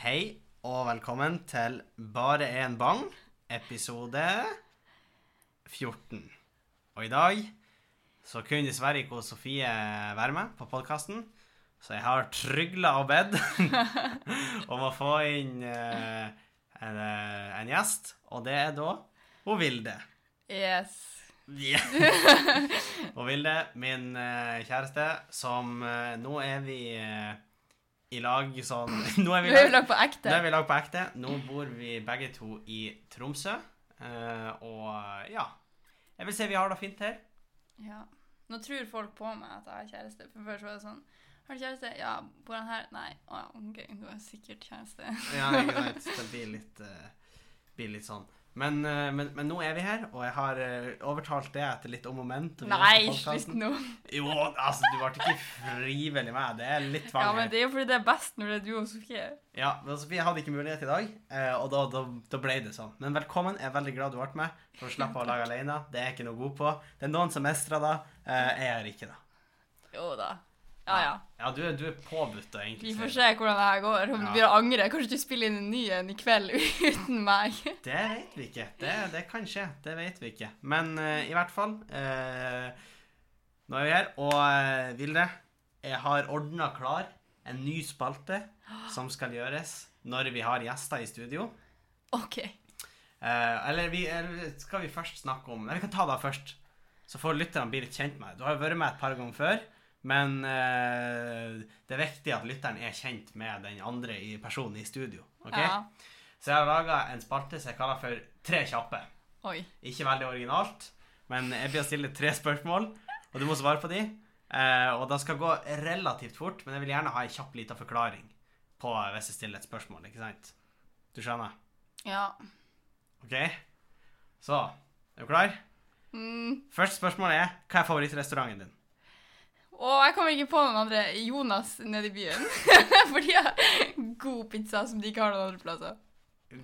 Hei og velkommen til Bare en bang, episode 14. Og i dag så kunne dessverre ikke Sofie være med på podkasten, så jeg har trygla og bedt om å få inn eh, en, eh, en gjest, og det er da hun Vilde. Yes. Yeah. og Vilde, min eh, kjæreste, som eh, Nå er vi eh, i lag sånn Nå er vi lag, lag, på på nå ekte. er vi lag på ekte. Nå bor vi begge to i Tromsø. Uh, og ja Jeg vil si vi har det fint her. Ja. Nå tror folk på meg at jeg har kjæreste. For før så var det sånn Har du kjæreste? Ja. Bor han her? Nei. Å ja, OK, du har sikkert kjæreste. Ja, ikke sant? Det blir litt, uh, blir litt sånn. Men, eh, men, men nå er vi her, og jeg har eh, overtalt det etter litt om og men. Nei, slutt nå. Jo, altså, du ble ikke frivillig med. Det er litt tvang Ja, men det er jo fordi det er best når det er du og Sofie. Ja, men Sofie hadde ikke mulighet i dag, eh, og da, da, da ble det sånn. Men velkommen. Jeg er veldig glad du ble med. For å slappe av å lage alene. Det er jeg ikke noe god på. Det er noen som mestrer det. Jeg er ikke det. Jo da. Ja ja. Ja, du, du er påbudt egentlig. Vi får se hvordan det her går. Om Ja. du blir å angre. Kanskje du spiller inn en ny en i kveld uten meg. Det vet vi ikke. Det, det kan skje. Det vet vi ikke. Men uh, i hvert fall uh, Nå er vi her, og uh, Vilde, jeg har ordna klar en ny spalte som skal gjøres når vi har gjester i studio. OK. Eller, vi, eller skal vi først snakke om Nei, vi kan ta det først. Så får lytterne bli litt kjent med deg. Du har jo vært med et par ganger før, men eh, det er viktig at lytteren er kjent med den andre i personen i studio. Okay? Ja. Så jeg har laga en spalte som jeg kaller for Tre kjappe. Oi. Ikke veldig originalt, men jeg blir å stille tre spørsmål, og du må svare på de. Eh, og det skal gå relativt fort, men jeg vil gjerne ha en kjapp lita forklaring på hvis jeg stiller et spørsmål. ikke sant? Du skjønner? Ja. OK? Så Er du klar? Mm. Første spørsmål er hva er favorittrestauranten din? Og jeg kommer ikke på noen andre Jonas nede i byen. For de har god pizza som de ikke har noen andre plasser.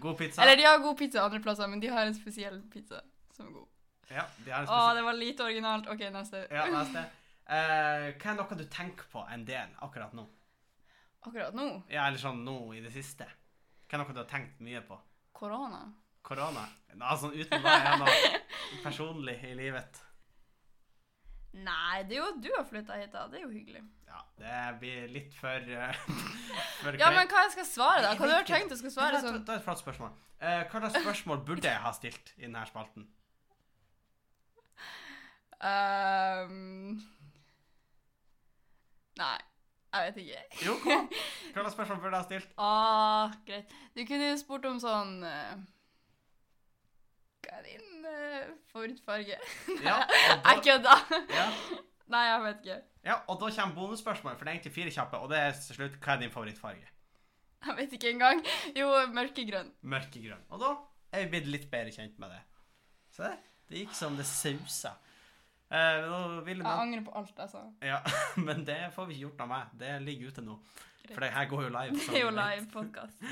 God pizza? Eller de har god pizza andre plasser, men de har en spesiell pizza som er god. Ja, de har en Å, det var lite originalt. OK, neste. Ja, neste. Uh, hva er noe du tenker på en del akkurat nå? Akkurat nå Ja, Eller sånn nå i det siste? Hva er noe du har tenkt mye på? korona. Korona? Altså uten meg er noe personlig i livet? Nei, det er jo at du har flytta hit, da. Det er jo hyggelig. Ja, det blir litt for, uh, for Ja, men hva jeg skal svare, da? Hva du har tenkt du skal svare sånn? Det er et flott spørsmål. Uh, hva slags spørsmål burde jeg ha stilt i denne spalten? Um, Nei, jeg vet ikke. Jo, kom. Hva slags spørsmål burde jeg ha stilt? Ah, greit. Du kunne jo spurt om sånn uh, Hva er din eh, favorittfarge? Ja, Jeg da, kødda! ja, Nei, jeg vet ikke. ja, og da kommer bonusspørsmålet, for det er egentlig fire kjappe, og det er til slutt hva er din favorittfarge? Jeg vet ikke engang. Jo, mørkegrønn. Mørkegrønn. Og da er vi blitt litt bedre kjent med det. Se, det, gikk som det sausa. Eh, Jeg angrer på alt jeg sa. Ja, men det får vi ikke gjort noe med. Det ligger ute nå. For det her går jo live. Det er jo live podkast.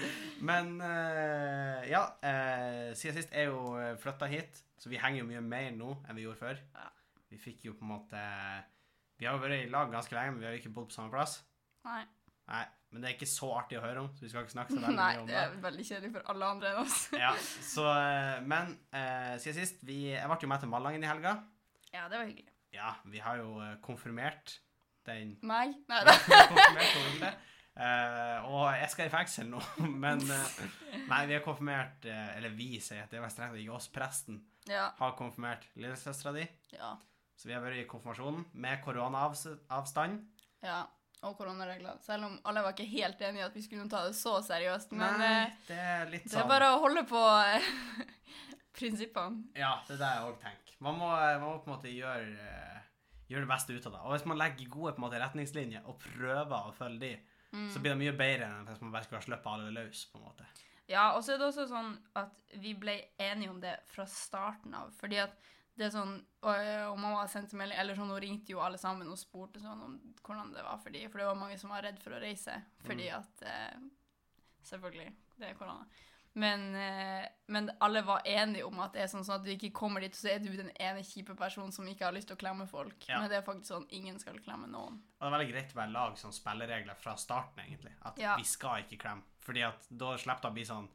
Men uh, ja, uh, siden sist er jo flytta hit, så vi henger jo mye mer nå enn vi gjorde før. Ja. Vi fikk jo på en måte Vi har jo vært i lag ganske lenge, men vi har jo ikke bodd på samme plass. Nei. Nei, Men det er ikke så artig å høre om, så vi skal ikke snakke så veldig Nei, mye om det er veldig kjedelig for alle andre enn oss. Ja, så, eh, Men uh, siden sist vi, Jeg ble jo med til Malangen i helga. Ja, det var hyggelig. Ja, vi har jo eh, konfirmert den Meg? Nei da. Eh, og jeg skal i fengsel nå, men uh, Nei, vi har konfirmert uh, Eller vi sier at det var strengt ikke oss, presten, Ja. har konfirmert lillesøstera di. Ja. Så vi har vært i konfirmasjonen med koronaavstand. ja. Og koronaregler. Selv om alle var ikke helt enige i at vi skulle ta det så seriøst. Men Nei, det er litt det er sånn bare å holde på prinsippene. Ja, det er det jeg òg tenker. Man må, man må på en måte gjøre, gjøre det beste ut av det. Og hvis man legger gode måte, retningslinjer og prøver å følge de, Mm. så blir det mye bedre enn hvis man bare skulle ha sluppet alle løs. på en måte. Ja, og så er det også sånn at vi ble enige om det fra starten av. Fordi at det er sånn Og, og mamma sendte melding Eller sånn, hun ringte jo alle sammen og spurte sånn om hvordan det var for dem. For det var mange som var redd for å reise fordi Mm. at eh, Selvfølgelig, det er korona. Men, eh, men alle var enige om at det er sånn, sånn at du ikke kommer dit, så er du den ene kjipe personen som ikke har lyst til å klemme folk. Ja. Men det er faktisk sånn ingen skal klemme noen. Og det er veldig greit å bare lage sånn spilleregler fra starten, egentlig. At Ja. vi skal ikke klemme. Fordi at da slipper det å bli sånn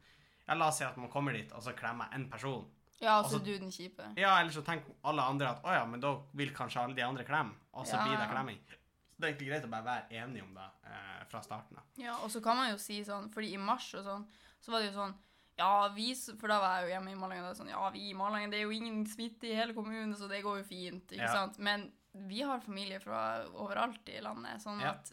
Ja, la oss si at man kommer dit, og så klemmer én person. Ja, og så er du den kjipe. Ja, eller så tenker alle andre at å ja, men da vil kanskje alle de andre klemme, og så Ja, blir det klemming. Så det er egentlig greit å bare være enige om det eh, fra starten av. Ja, og så kan man jo si sånn, fordi i mars og sånn, så var det jo sånn ja, vi, for da var jeg jo hjemme i Malangen, og det sånn, ja, vi i Malangen, det er jo ingen smitte i hele kommunen, så det går jo fint, ikke Ja. sant? Men vi har familie fra overalt i landet, sånn Ja. at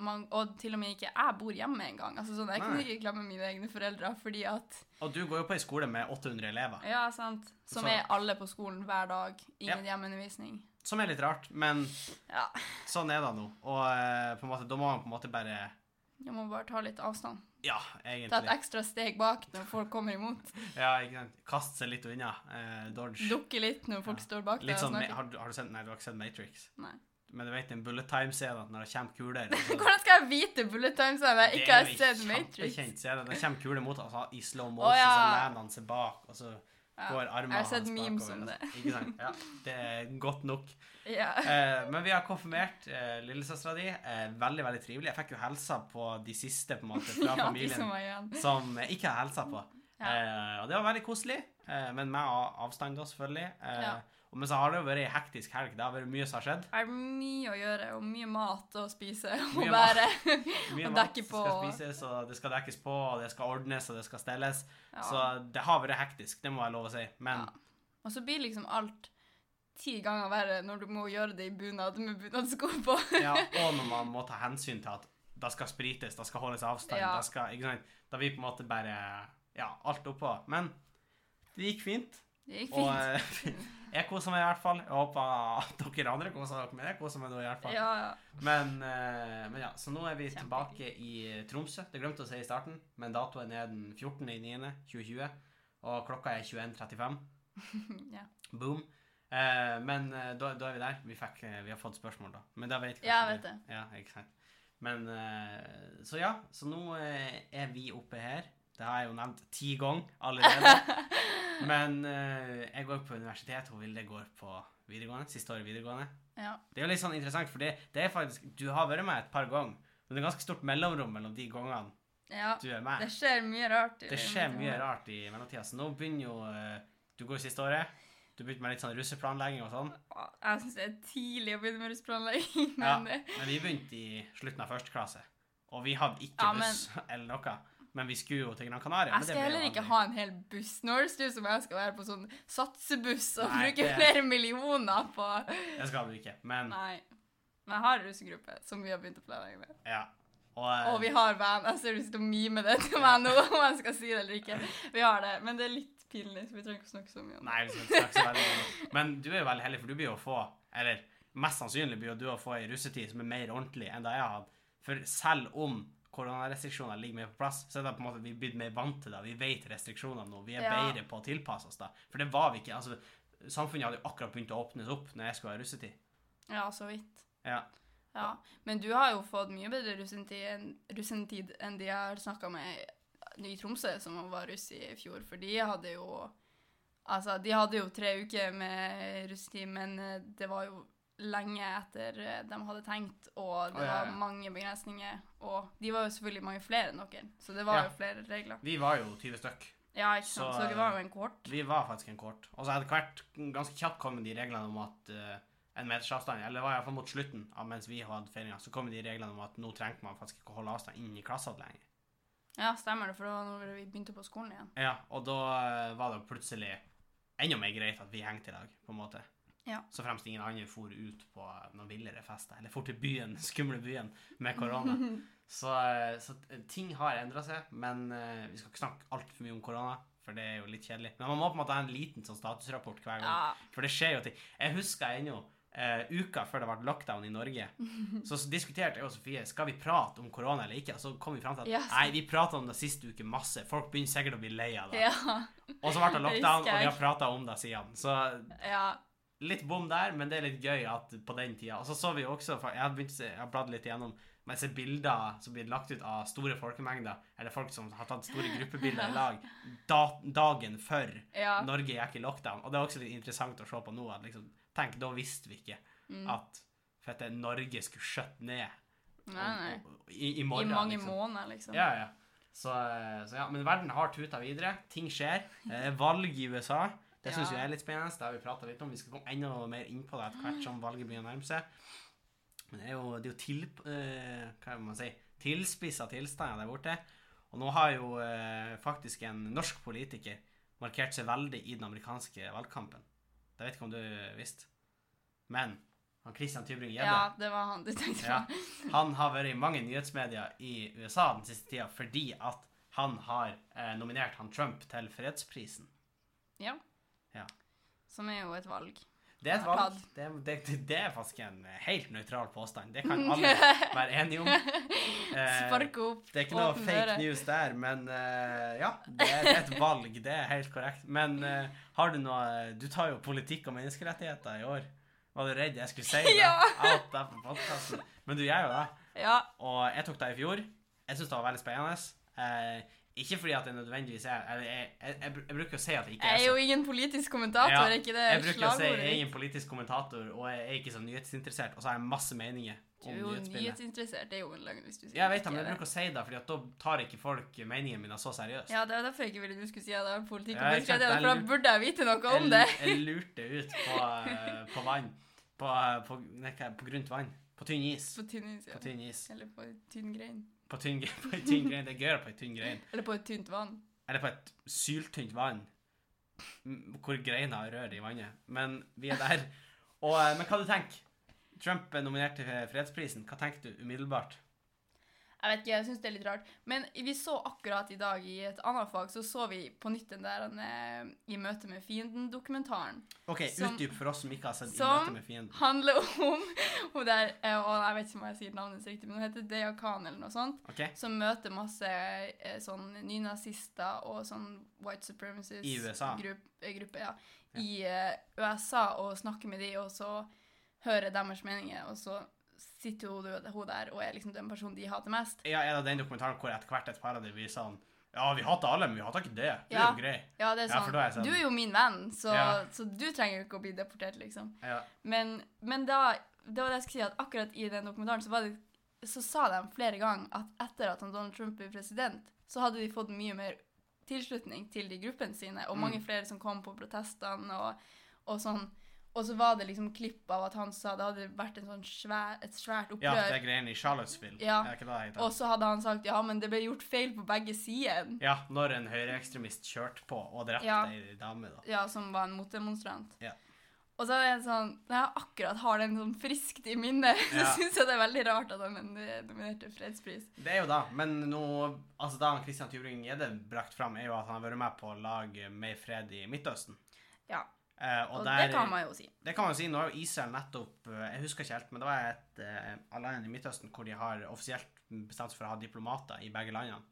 man, og til og med ikke jeg bor hjemme engang. Altså sånn, jeg kunne ikke glemme mine egne foreldre, fordi at, Og du går jo på ei skole med 800 elever, ja, sant, som Så- er alle på skolen hver dag, ingen hjemmeundervisning. som er litt rart, men Ja, sånn er det nå. Og eh, på en måte, da må man på en måte bare jeg må bare ta litt avstand. Ja, egentlig. Ta et ekstra steg bak når folk kommer imot. Ja, ikke sant. Kaste seg litt unna. Eh, dodge. Dukke litt når folk Ja. står bak deg og sånn, har, du- har du sett Nei, du har ikke sett Matrix. Nei. Men du vet den bullet time-scenen når det kommer kuler så- Hvordan skal jeg vite bullet times når jeg ikke har er jo Det en Matrix? kjempekjent scene. Det kommer kuler mot altså. i slow motion, oh, ja. så lener han seg bak, og så. Går armene Jeg har sett memes om det. Ikke sant? Ja, det er godt nok. Ja. Eh, men vi har konfirmert eh, lillesøstera di. Eh, veldig, veldig trivelig. Jeg fikk jo helsa på de siste på en måte fra ja, familien som som jeg ikke har helsa på. Ja. Eh, og det var veldig koselig, eh, men med avstand, da, selvfølgelig. Eh, men så har det jo vært ei hektisk helg. Det har vært mye som har skjedd. Det er mye å gjøre, og mye mat å spise og bære. Mye mat som på. skal spises, og det skal dekkes på, og det skal ordnes, og det skal stelles. Ja. Så det har vært hektisk, det må jeg lov å si. Men Ja. Og så blir liksom alt ti ganger verre når du må gjøre det i bunad med bunadsko på. ja, og når man må ta hensyn til at det skal sprites, det skal holdes avstand, Ja. det skal, ikke sant? Da blir på en måte bare ja, alt oppå. Men det gikk fint. Det gikk Og fint. eh, jeg koser meg i hvert fall. Jeg håper at dere andre koser dere med det. Jeg koser meg nå i hvert fall. Ja, ja. Men, eh, men ja, så nå er vi tilbake i Tromsø. Det glemte å si i starten, men datoen er den 14.9.2020, og klokka er 21.35. ja. Boom. Eh, men eh, da, da er vi der. Vi, fikk, vi har fått spørsmål, da. Men da vet kanskje Ja, vet det. Ja, ikke sant. Men eh, Så ja, så nå er vi oppe her. Det har jeg jo nevnt ti ganger allerede. Men uh, jeg går på universitet, og Vilde går på videregående. Siste året videregående. ja. Det er jo litt sånn interessant, for det, det er faktisk Du har vært med et par ganger, men det er ganske stort mellomrom mellom de gangene ja. du er med. Det skjer mye rart. i- Det skjer mye rart i mellomtida. Så nå begynner jo uh, Du går jo siste året. Du begynte med litt sånn russeplanlegging og sånn. Jeg syns det er tidlig å begynne med russeplanlegging. Men ja, men vi begynte i slutten av første klasse. Og vi hadde ikke Ja, men- buss eller noe. Men vi skulle jo til Gran Canaria. Jeg men det skal heller ikke ha en hel buss. Nå du som jeg skal være på sånn satsebuss og Nei, bruke det- flere millioner på Det skal du ikke. Men Nei. Men jeg har russegruppe som vi har begynt å planlegge med. ja. Og, eh, Og vi har van. Jeg ser du sitter og mimer det til meg nå, om jeg skal si det eller ikke. Vi har det, men det er litt pinlig, så vi trenger ikke å snakke så mye om det. Nei, vi skal ikke snakke så veldig mye. om det. Men du er jo veldig heldig, for du blir jo å få Eller mest sannsynlig blir jo du å få ei russetid som er mer ordentlig enn det jeg har hatt. For selv om koronarestriksjoner ligger mer på plass, så er det på en måte vi er blitt mer vant til det. Vi vet restriksjonene nå. Vi er Ja. bedre på å tilpasse oss da. For det var vi ikke. Altså, samfunnet hadde jo akkurat begynt å åpnes opp når jeg skulle ha russetid. Ja, så vidt. Ja. Ja. Men du har jo fått mye bedre russentid enn, de jeg har snakka med i Tromsø, som var russ i fjor. For de hadde jo Altså, de hadde jo tre uker med russetid, men eh, det var jo lenge etter eh, de hadde tenkt, og det oh, ja, var mange begrensninger. Og de var jo selvfølgelig mange flere enn dere, så det var Ja. jo flere regler. Vi var jo 20 stykk. Ja, ikke sant. Så, Så, dere var jo en kort. Vi var faktisk en kort. Og så hadde hvert ganske kjapt kommet de reglene om at uh, en meters avstand, eller det var iallfall mot slutten av mens vi hadde feiringa, så kom de reglene om at nå trengte man faktisk ikke å holde avstand inn i klassen lenger. Ja, stemmer det, for det var når vi begynte på skolen igjen. Ja, og da eh, var det plutselig enda mer greit at vi hengte i lag, på en måte. Ja. Så fremst ingen andre for ut på noen villere fester, eller for til byen, skumle byen, med korona. så, eh, så ting har endra seg, men eh, vi skal ikke snakke altfor mye om korona, for det er jo litt kjedelig. Men man må på en måte ha en liten sånn statusrapport hver gang. Ja. For det skjer jo ting. Jeg husker ennå Uh, uka før det ble lockdown i Norge, så diskuterte jeg og Sofie skal vi prate om korona eller ikke. Og så kom vi fram til at yes. nei, vi prata om det siste uke masse. Folk begynner sikkert å bli lei av det. Ja. Og så ble det Det lockdown, og vi har prata om det siden. Så ja. Litt bom der, men det er litt gøy at på den tida. Og så så vi også, jeg har, begynt, jeg har bladd litt igjennom men jeg ser bilder som blir lagt ut av store folkemengder, eller folk som har tatt store gruppebilder i lag, da, dagen før Ja. Norge gikk i lockdown. Og det er også litt interessant å se på nå. at liksom, Tenk, da visste vi ikke Mm. at fette, Norge skulle skjøtte ned Nei, nei. om- om- i, i I mange liksom. måneder, liksom. Ja, ja. Så, eh, så ja, Men verden har tuta videre. Ting skjer. Eh, valg i USA. Det syns Ja. jeg er litt spennende. Det har vi prata litt om. Vi skal komme enda mer inn på det etter hvert som valget begynner å nærme seg. Men det er jo, det er jo til, uh, hva man si, tilspissa tilstander der borte. Og nå har jo uh, faktisk en norsk politiker markert seg veldig i den amerikanske valgkampen. Det vet ikke om du visste. Men han Christian Tybring-Gjedde Ja, det var han du tenkte ja. Han har vært i mange nyhetsmedier i USA den siste tida fordi at han har eh, nominert han Trump til fredsprisen. Ja. Ja. Som er jo et valg. Det er et valg. Det, det, det er faktisk en helt nøytral påstand. Det kan alle være enige om. Eh, opp, det er ikke noe fake news der, men eh, ja, det er, et valg. Det er helt korrekt. Men eh, har du noe Du tar jo politikk og menneskerettigheter i år. Var du redd jeg skulle si det? Ja. Alt der på podkasten. Men du gjør jo det. Ja. Og jeg tok det i fjor. Jeg syns det var veldig spennende. Eh, ikke fordi at det nødvendigvis er eller jeg, jeg, jeg, jeg bruker å si at det ikke Jeg er er jo ingen politisk kommentator, Ja, er ikke det slagordet? Jeg bruker å si jeg er ingen politisk kommentator, og jeg er ikke så nyhetsinteressert. Og så har jeg masse meninger Du om er jo nyhetsinteressert, det er jo en løgn hvis du sier Ja, jeg vet det, men jeg bruker å si det, Fordi at da tar ikke folk meningene mine så seriøst. Ja, det er derfor jeg ikke ville du skulle si at det var politikk og Ja, menneskerettigheter, for da burde jeg vite noe om det. jeg lurte ut på, eh, på vann. På, eh, på, nei, på grunt vann. På tynn is. På tynn is, ja. På tynn is. Eller på tynn grein. På tynn, på en tynn grein. Det er gøyere på en tynn grein. Eller på et tynt vann. Eller på et syltynt vann. Hvor greina rører i vannet. Men vi er der. Og, eh, men hva du tenker Trump er nominert til fredsprisen. Hva tenker du umiddelbart? Jeg vet ikke, jeg syns det er litt rart. Men vi så akkurat i dag i et annet fag, så så vi på nytt den der eh, I møte med fienden-dokumentaren. OK, Som- utdyp for oss som ikke har sett I møte med fienden. Som Handler om hun der eh, Og jeg vet ikke om jeg sier navnet riktig, men hun heter Dea Khan eller noe sånt. Okay. Som møter masse eh, sånn nynazister og sånn white USA? Grupp, eh, ja. I eh, USA og snakker med de, og så hører deres meninger, og så sitter hun, hun der og er liksom den personen de hater mest. Ja, er det den dokumentaren hvor etter hvert et par av dem blir sånn Ja, vi hater alle, men vi hater ikke det. Du Ja. er jo grei. Ja, det er sånn. Ja, er sånn- Du er jo min venn, så, Ja. så du trenger jo ikke å bli deportert, liksom. Ja. Men, men da Det var det jeg skulle si, at akkurat i den dokumentaren så, det, så sa de flere ganger at etter at han Donald Trump ble president, så hadde de fått mye mer tilslutning til de gruppene sine, og mange Mm. flere som kom på protestene og, og sånn. Og så var det liksom klipp av at han sa det hadde vært en sånn svær, et svært ja, det er greiene i Charlottesville. Ja. Og så hadde han sagt ja, men det ble gjort feil på begge sider. Ja, når en høyreekstremist kjørte på og drepte Ja. ei dame, da. Ja, som var en motdemonstrant. Ja. Og så er det sånn, Når jeg akkurat har den sånn friskt i minnet, så Ja. syns jeg det er veldig rart at han er nominert til fredspris. Det er jo da, men nå Altså, da Christian Tybring-Gjedde brakt fram, er jo at han har vært med på å lage mer fred i Midtøsten. Ja, og og, der, det kan man jo si. Det kan man si. Nå har jo Israel nettopp eh, Jeg husker ikke helt, men det var et uh, land i Midtøsten hvor de har offisielt bestemt seg for å ha diplomater i begge landene.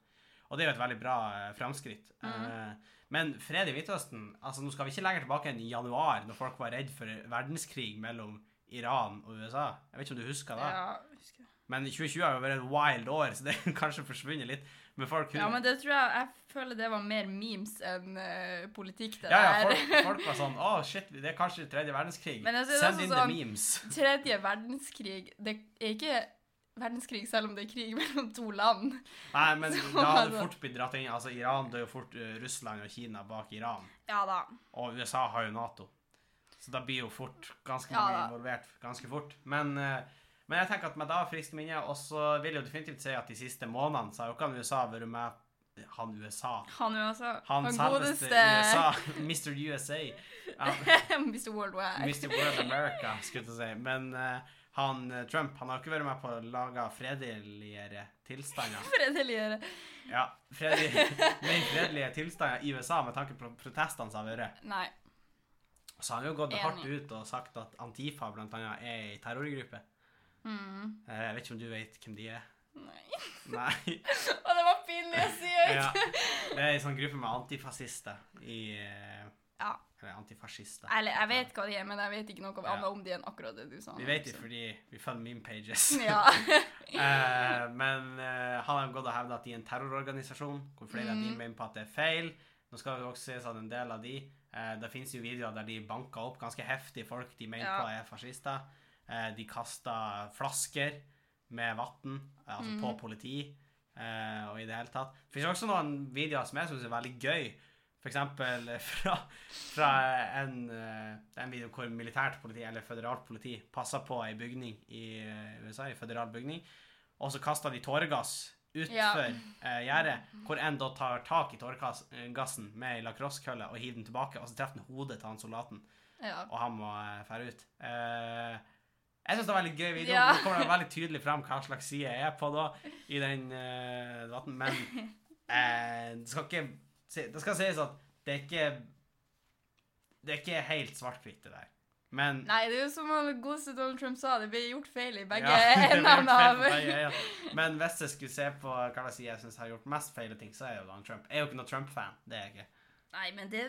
Og det er jo et veldig bra uh, framskritt. Mhm. Uh, men fred i Midtøsten altså Nå skal vi ikke lenger tilbake enn i januar, når folk var redd for verdenskrig mellom Iran og USA. Jeg vet ikke om du husker det? Ja, husker. Men 2020 har jo vært et wild år, så det har kanskje forsvunnet litt. Men folk ja, men det tror jeg Jeg føler det var mer memes enn uh, politikk, det ja, ja, der. folk, folk var sånn Å, shit, det er kanskje tredje verdenskrig. Send inn sånn- the memes. Tredje verdenskrig Det er ikke verdenskrig selv om det er krig mellom to land. Nei, men Så da hadde det fort blitt dratt inn Altså, Iran er jo fort uh, Russland og Kina bak Iran. Ja da. Og USA har jo Nato. Så da blir jo fort ganske Ja, mange involvert ganske fort. Men, eh, men jeg tenker at med da friskt minne, og så vil jeg jo definitivt si at de siste månedene så har jo ikke han USA vært med Han USA. Han USA. Han, han selveste USA. Mr. USA. Mr. Worldwide. Mr. World America, skulle jeg si. Men uh, han eh, Trump han har ikke vært med på å lage fredeligere tilstander. Fredeligere. Ja, fredelig, mer fredelige tilstander i USA med tanke på protestene som har vært. Nei. Så han har jo gått Enig. hardt ut og sagt at Antifa blant annet er ei terrorgruppe. Mm. Eh, Jeg vet ikke om du vet hvem de er? Nei. Nei. Og det var pinlig å si høyt. Ja. Det er ei sånn gruppe med antifascister i, eh, Ja. Eller antifascister. Eller jeg vet hva de er, men jeg vet ikke noe Ja. om de enn akkurat det du sa. Vi vet det fordi vi følger meme pages. Ja. Eh, men eh, han har gått og hevda at de er en terrororganisasjon, hvor flere av de Mhm. mener på at det er feil. Nå skal vi også sies at en del av de eh, Det finnes jo videoer der de banker opp ganske heftig folk de mener Ja. på er fascister. Eh, de kasta flasker med vann, altså på Mhm. politi, eh, og i det hele tatt. Det finnes også noen videoer som jeg syns er veldig gøy. For eksempel eh, fra, fra en, eh, en video hvor militært politi, eller føderalt politi, passer på ei bygning i eh, USA, ei føderal bygning, og så kaster de tåregass utfor Ja. eh, gjerdet, hvor en da tar tak i tåregassen med ei lacrossekølle og hiver den tilbake, og så treffer den hodet til han soldaten, ja. og han må eh, fære ut. Eh, jeg syns det var en veldig gøy video. Ja. Nå kommer det veldig tydelig fram hva slags side jeg er på da, i den uh, debatten, men uh, det skal ikke Det skal sies at det er ikke Det er ikke helt svart-hvitt, det der. Men Nei, det er jo som godeste Donald Trump sa, det blir gjort feil i begge Ja, endene feil av på. Men hvis jeg skulle se på hva jeg sier jeg syns har gjort mest feile ting, så er jo Donald Trump. Jeg er jo ikke noe Trump-fan. Det er jeg ikke. Nei, men det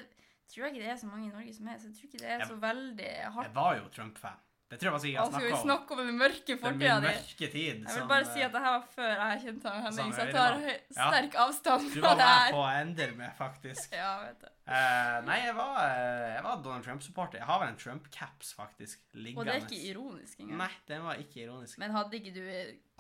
tror jeg ikke det er så mange i Norge som er, så jeg tror ikke det er Ja. så veldig hardt. Jeg var jo Trump-fan. Det tror jeg var så jeg vi snakka om. snakke om den mørke Det fortida di? Jeg vil som, bare si eh, at det her var før jeg kjente han Henning, så jeg tar Ja. sterk avstand Du var det med på å endre meg, faktisk. Ja, vet du. Uh, nei, jeg var, eh, jeg var Donald Trump-supporter. Jeg har vel en Trump-caps, faktisk, Og det er ikke ironisk engang. Nei, den var ikke ironisk. Men hadde ikke du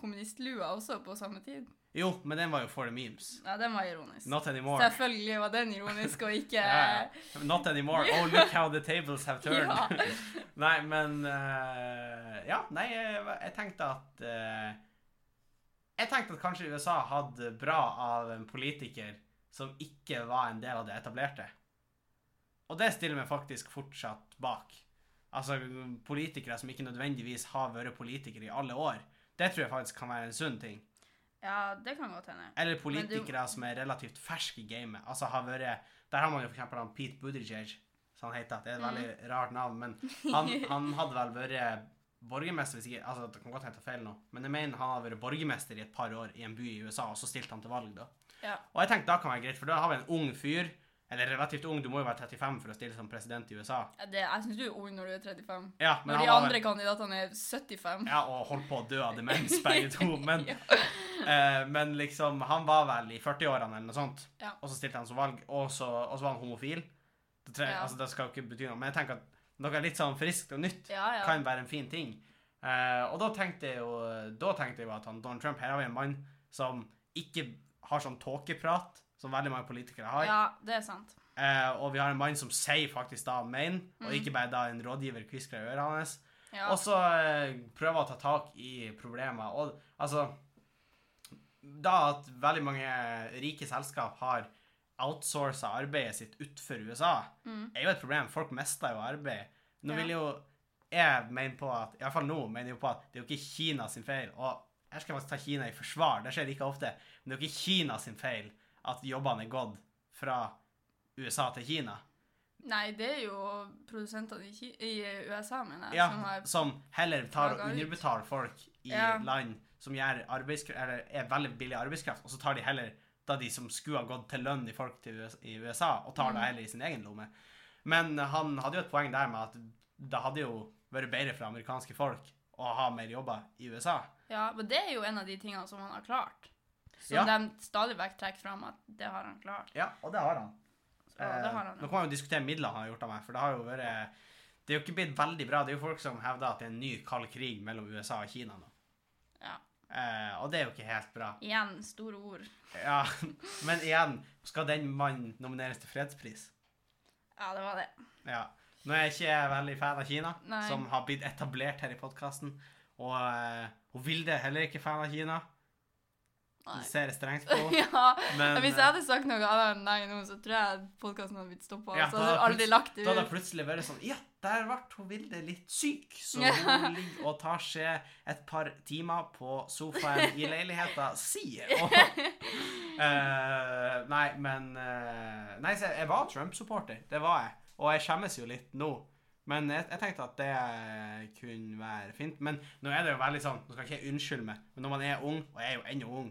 kommunistlua også på samme tid? Jo, men den var jo for the memes. Ja, den var ironisk. Not anymore. Selvfølgelig var den ironisk, og ikke Ja, ja. Not anymore. Oh, look how the tables have turned. Ja. nei, men uh, Ja, nei, jeg, jeg tenkte at uh, Jeg tenkte at kanskje USA hadde bra av en politiker som ikke var en del av det etablerte. Og det stiller meg faktisk fortsatt bak. Altså politikere som ikke nødvendigvis har vært politikere i alle år. Det tror jeg faktisk kan være en sunn ting. Ja, det kan godt hende. Eller politikere politikere som er relativt ferske i gamet. Altså har vært Der har man jo for eksempel han Pete Buttigieg, som han heter. Det er et Mm. veldig rart navn, men han, han hadde vel vært borgermester hvis ikke Altså, det kan godt hende feil nå, men jeg mener han har vært borgermester i et par år i en by i USA, og så stilte han til valg, da. Ja. Og jeg tenkte da kan være greit, for da har vi en ung fyr, eller relativt ung, du må jo være 35 for å stille som president i USA. Ja, Det, jeg syns du er ung når du er 35. Ja, men Når de var andre kandidatene er 75. Ja, og holdt på å dø av demens, begge to. Men, Ja. eh, men liksom, han var vel i 40-årene eller noe sånt. Ja. Og så stilte han som valg, og så, og så var han homofil. Det, tre, Ja. altså, det skal jo ikke bety noe, men jeg tenker at noe litt sånn friskt og nytt kan være en fin ting. Eh, og da tenkte jeg jo da tenkte jeg jo at han, Donald Trump Her har vi en mann som ikke har sånn tåkeprat som veldig mange politikere har. ja, det er sant. Eh, og vi har en mann som sier faktisk da han mener, og Mm. ikke bare da en rådgiver kviskrer i øret hans. Ja. Og så eh, prøver å ta tak i problemer. Og altså Da at veldig mange rike selskap har outsourca arbeidet sitt utenfor USA, Mm. er jo et problem. Folk mister jo arbeid. Nå Ja. vil jo jeg mene på at i hvert fall nå mener jeg jo på at det er jo ikke Kina sin feil. Og her skal jeg faktisk ta Kina i forsvar, det skjer ikke ofte. Men det er jo ikke Kina sin feil at jobbene er gått fra USA til Kina. Nei, det er jo produsentene i, i USA, mener jeg, Ja, som har som heller tar og underbetaler folk i Ja. land som eller er veldig billig arbeidskraft, og så tar de heller da de som skulle ha gått til lønn i folk til USA, i USA, og tar det Mm. heller i sin egen lomme. Men han hadde jo et poeng der med at det hadde jo vært bedre for amerikanske folk å ha mer jobber i USA. Ja, men det er jo en av de tingene som han har klart. Som Ja. de stadig vekk trekker fram at det har han klart. Ja, og det har han. Så det har han Nå jo. kan man jo diskutere midlene han har gjort av meg, for det har jo vært Det er jo ikke blitt veldig bra. Det er jo folk som hevder at det er en ny kald krig mellom USA og Kina nå. Ja. Eh, og det er jo ikke helt bra. Igjen store ord. Ja, men igjen, skal den mannen nomineres til fredspris? Ja, det var det. Ja. Nå er jeg ikke veldig fan av Kina, Nei. som har blitt etablert her i podkasten. Og og hun Vilde er heller ikke fan av Kina. Nei. Det ser jeg strengt på. ja, Men hvis jeg hadde sagt noe annet enn nei nå, så tror jeg podkasten hadde blitt stoppa. Ja, så da hadde jeg aldri lagt det da hadde ut. plutselig vært sånn Ja, der ble Vilde litt syk, så hun ligger og tar seg et par timer på sofaen i leiligheta si. Og, eh, nei, men uh, Nei, så jeg var Trump-supporter. Det var jeg. Og jeg skjemmes jo litt nå. Men jeg, jeg tenkte at det kunne være fint. Men nå er det jo veldig sånn Nå skal ikke jeg unnskylde meg, men når man er ung, og jeg er jo ennå ung,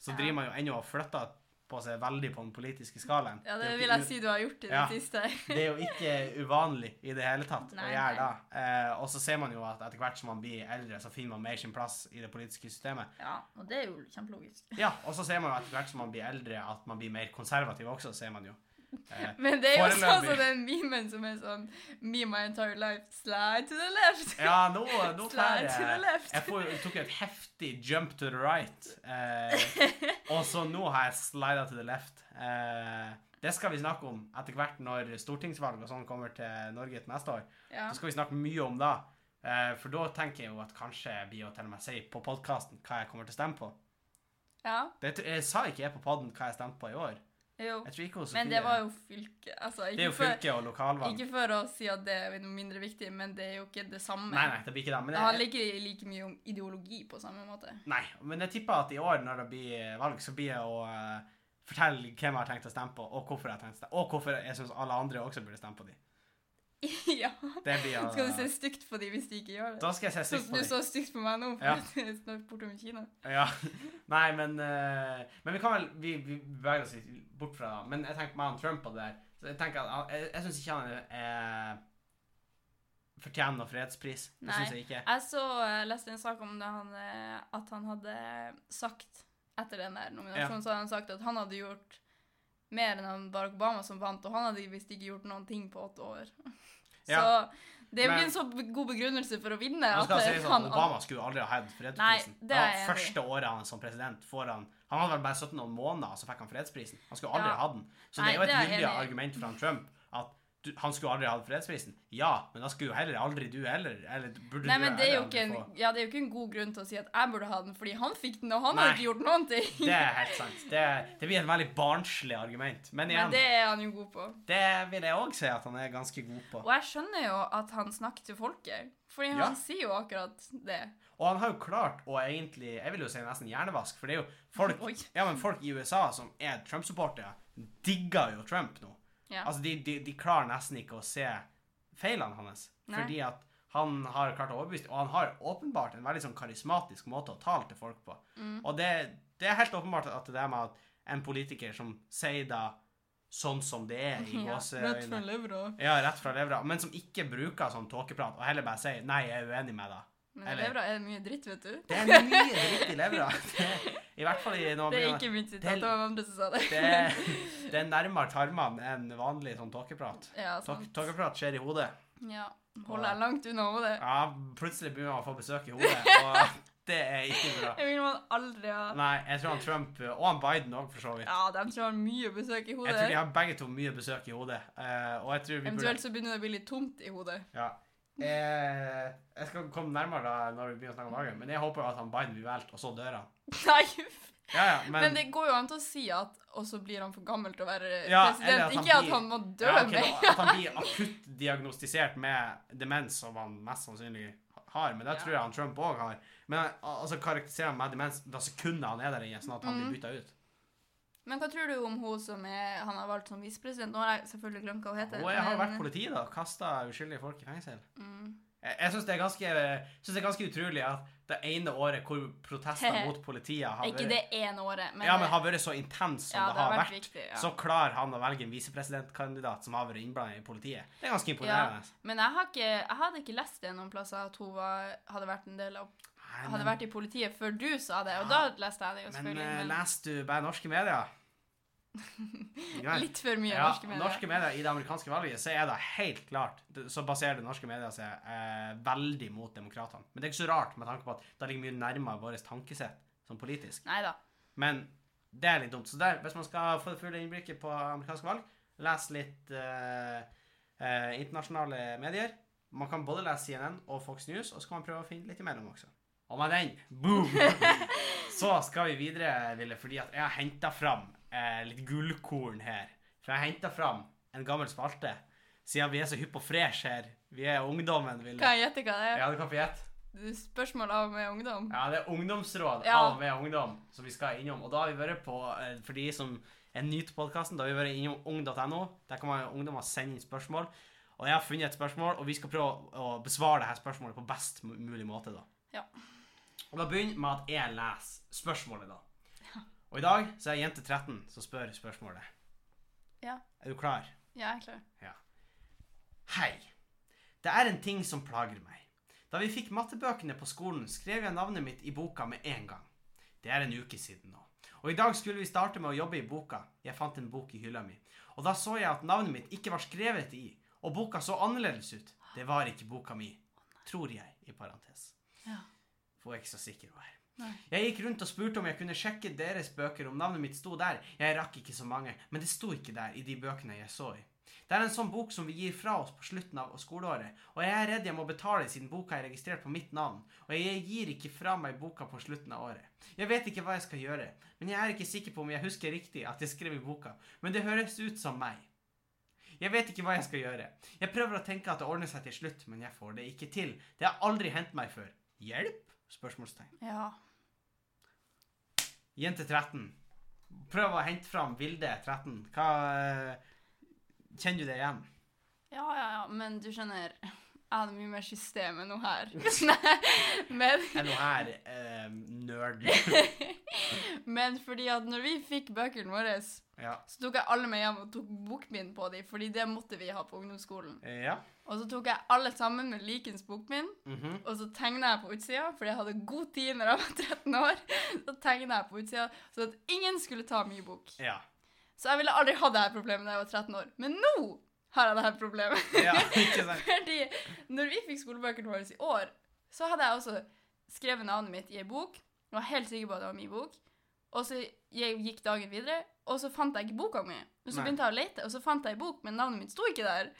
så driver man jo ennå og flytter på seg veldig på den politiske skalaen. Ja, det, det vil jeg si du har gjort i det Ja. siste. Det er jo ikke uvanlig i det hele tatt Nei, å gjøre det. Eh, og så ser man jo at etter hvert som man blir eldre, så finner man mer sin plass i det politiske systemet. Ja, og det er jo kjempelogisk. Ja, og så ser man jo etter hvert som man blir eldre, at man blir mer konservativ også, ser man jo. Eh, Men det er jo sånn som den memen som er sånn Me my entire life, slide to the left. ja, nå, nå Slide to the jeg left. Jeg får, tok et heftig jump to the right, eh, og så nå har jeg slida to the left. Eh, det skal vi snakke om etter hvert når stortingsvalg og sånn kommer til Norge til neste år. Ja. Så skal vi snakke mye om det. Eh, for da tenker jeg jo at kanskje jeg blir å til og med si på podkasten hva jeg kommer til å stemme på. ja. Det, jeg sa ikke jeg på podden hva jeg stemte på i år. Jo. Men det var jo fylke. Altså, Det er jo for, fylke og lokalvalg. ikke for å si at det er noe mindre viktig, men det er jo ikke det samme. Nei, nei, det blir ikke det. Men det handler ikke like mye om ideologi på samme måte. nei, men jeg tipper at i år, når det blir valg, så blir jeg å eh, fortelle hvem jeg har tenkt å stemme på, og hvorfor jeg har tenkt å stemme, og hvorfor jeg syns alle andre også burde stemme på de. ja. Det blir Skal du se stygt på dem hvis de ikke gjør det? Da skal jeg se stygt på du dem. så stygt på meg nå, for Ja. jeg er bortom Kina. Ja. Nei, men eh, Men vi kan vel Vi, vi beveger oss litt bort fra det. Men jeg tenker meg og Trump og det der så Jeg tenker at Jeg, jeg syns ikke han er, er fortjener fredspris. Det syns jeg ikke. Jeg så, uh, leste en sak om det han, eh, at han hadde sagt etter den der nominasjonen, så hadde han sagt at han hadde gjort mer enn Barack Obama som vant, og han hadde visst ikke gjort noen ting på åtte år. Så Ja. det er jo ikke en så god begrunnelse for å vinne. At si sånn, han- Obama skulle aldri ha hatt fredsprisen. Nei, det var første året han som president får han Han hadde vel bare 17 noen måneder, og så fikk han fredsprisen. Han skulle aldri Ja. ha den. Så Nei, det er jo et gyldig argument fra Trump at du, han skulle aldri ha hatt fredsprisen. Ja, men da skulle jo heller aldri du heller. Eller burde Nei, du men det er, jo ikke en, ja, det er jo ikke en god grunn til å si at jeg burde ha den, fordi han fikk den, og han Nei. har ikke gjort noen ting. Det er helt sant. Det, det blir et veldig barnslig argument. Men igjen, Men det er han jo god på. det vil jeg òg si at han er ganske god på. Og jeg skjønner jo at han snakker til folket, fordi Ja. han sier jo akkurat det. Og han har jo klart å egentlig Jeg vil jo si nesten hjernevask, for det er jo folk Ja, men folk i USA som er Trump-supportere, digger jo Trump nå. Ja. Altså, de, de, de klarer nesten ikke å se feilene hans. Nei. Fordi at han har klart å overbevise Og han har åpenbart en veldig sånn karismatisk måte å tale til folk på. Mm. Og det, det er helt åpenbart at det er med at en politiker som sier da sånn som det er i Ja, rett fra gåseøyne levra. Ja, rett fra levra, men som ikke bruker sånn tåkeprat, og heller bare sier 'nei, jeg er uenig med deg'. Men Eller- levra er mye dritt, vet du. Det er mye dritt i levra. Det- I hvert fall i noen Det er ikke mitt sitat, det var andre som sa det. det, det er nærmere tarmene enn vanlig sånn tåkeprat. Ja, tåkeprat skjer i hodet. Ja. Holder jeg langt unna hodet. Ja, plutselig begynner man å få besøk i hodet, og det er ikke bra. Det vil man aldri ha. Nei, jeg tror han Trump, og han Biden òg, for så vidt. Ja, de tror han har mye besøk i hodet. Jeg tror de har begge to mye besøk i hodet. eh, og jeg tror vi burde Eventuelt så begynner det å bli litt tomt i hodet. Ja. Eh, jeg skal komme nærmere da når vi begynner å snakke om dagen, men jeg håper jo at han Biden blir valgt, og så dør han. Nei. Ja, ja, Men, men, det går jo an til å si at og så blir han for gammel til å være Ja, president. at ikke ikke at han må dø ja, okay, med At han blir akutt diagnostisert med demens, som han mest sannsynlig har. Men det tror jeg han Trump òg har. Men altså karakteriserer han med demens da sekundet han er der inne, sånn at han mm. blir bytta ut. Men hva tror du om hun som er, han har valgt som visepresident? Nå har jeg selvfølgelig glemt hva hun heter. Hun har men- vært politi, da. Kasta uskyldige folk i fengsel. Mm. Jeg, jeg syns det, det er ganske utrolig at det ene året hvor protester mot politiet har Ikke det ene året, men, ja, men har vært så intens som ja, det har vært, viktig. Ja. så klarer han å velge en visepresidentkandidat som har vært innblandet i politiet. Det er ganske imponerende. Men jeg, har ikke, jeg hadde ikke lest det noen plasser at hun var, hadde vært en del av Nei, hadde vært i politiet før du sa det, og da leste jeg det jo selvfølgelig. Men, Men, leser du bare norske medier? Litt for mye ja, norske medier. norske medier i det amerikanske valget, så er det helt klart Så baserer det norske medier seg eh, veldig mot demokratene. Men det er ikke så rart, med tanke på at det ligger mye nærmere vårt tankesett som politisk. Neida. Men det er litt dumt. Så der, hvis man skal få det fulle innblikket på amerikanske valg, les litt eh, eh, internasjonale medier. Man kan både lese CNN og Fox News, og så kan man prøve å finne litt imellom også. Og med den, boom, så skal vi videre, Ville, fordi at jeg har henta fram eh, litt gullkorn her. For jeg har henta fram en gammel spalte, siden vi er så hypp og fresh her. Vi er ungdommen, Ville. Kan jeg gjette hva det er? Ja, du kan få gjette. Spørsmål av med ungdom? Ja, det er ungdomsråd Ja. av med ungdom som vi skal innom. Og da har vi vært på, eh, for de som er nye til podkasten, da har vi vært innom ung.no. Der kan man ungdommer sende inn spørsmål. Og jeg har funnet et spørsmål, og vi skal prøve å besvare dette spørsmålet på best mulig måte, da. Ja. Og da begynner med at jeg leser spørsmålet, da. Og i dag så er jente 13 som spør spørsmålet. Ja. Er du klar? Ja, jeg er klar. Ja. Hei. Det er en ting som plager meg. Da vi fikk mattebøkene på skolen, skrev jeg navnet mitt i boka med en gang. Det er en uke siden nå. Og i dag skulle vi starte med å jobbe i boka. Jeg fant en bok i hylla mi. Og da så jeg at navnet mitt ikke var skrevet i, og boka så annerledes ut. Det var ikke boka mi. Tror jeg, i parentes. Ja. For jeg er ikke så sikker hun er. Nei. Jeg gikk rundt og spurte om jeg kunne sjekke deres bøker om navnet mitt sto der. Jeg rakk ikke så mange, men det sto ikke der i de bøkene jeg så i. Det er en sånn bok som vi gir fra oss på slutten av skoleåret, og jeg er redd jeg må betale siden boka er registrert på mitt navn, og jeg gir ikke fra meg boka på slutten av året. Jeg vet ikke hva jeg skal gjøre, men jeg er ikke sikker på om jeg husker riktig at jeg skrev i boka, men det høres ut som meg. Jeg vet ikke hva jeg skal gjøre. Jeg prøver å tenke at det ordner seg til slutt, men jeg får det ikke til. Det har aldri hendt meg før. Hjelp? Spørsmålstegn. Ja. Jente 13. Prøv å hente fram Vilde 13. Hva eh, Kjenner du det igjen? Ja, ja, ja, men du skjønner Jeg hadde mye mer system enn noe her. men, Er noe her eh, nerd? men fordi at når vi fikk bøkene våre, Ja. så tok jeg alle med hjem og tok bokbind på dem, fordi det måtte vi ha på ungdomsskolen. Eh, ja. Og så tok jeg alle sammen med likens bokbind, Mhm. og så tegna jeg på utsida, fordi jeg hadde god tid når jeg var 13 år. Så tegna jeg på utsida, så at ingen skulle ta mye bok. ja. Så jeg ville aldri ha det her problemet da jeg var 13 år. Men nå har jeg det her problemet. Ja, ikke sant? Fordi når vi fikk skolebøkene våre i år, så hadde jeg også skrevet navnet mitt i ei bok. Jeg var helt sikker på at det var min bok. Og så gikk dagen videre, og så fant jeg ikke boka mi. Og så begynte jeg å lete, og så fant jeg ei bok, men navnet mitt sto ikke der.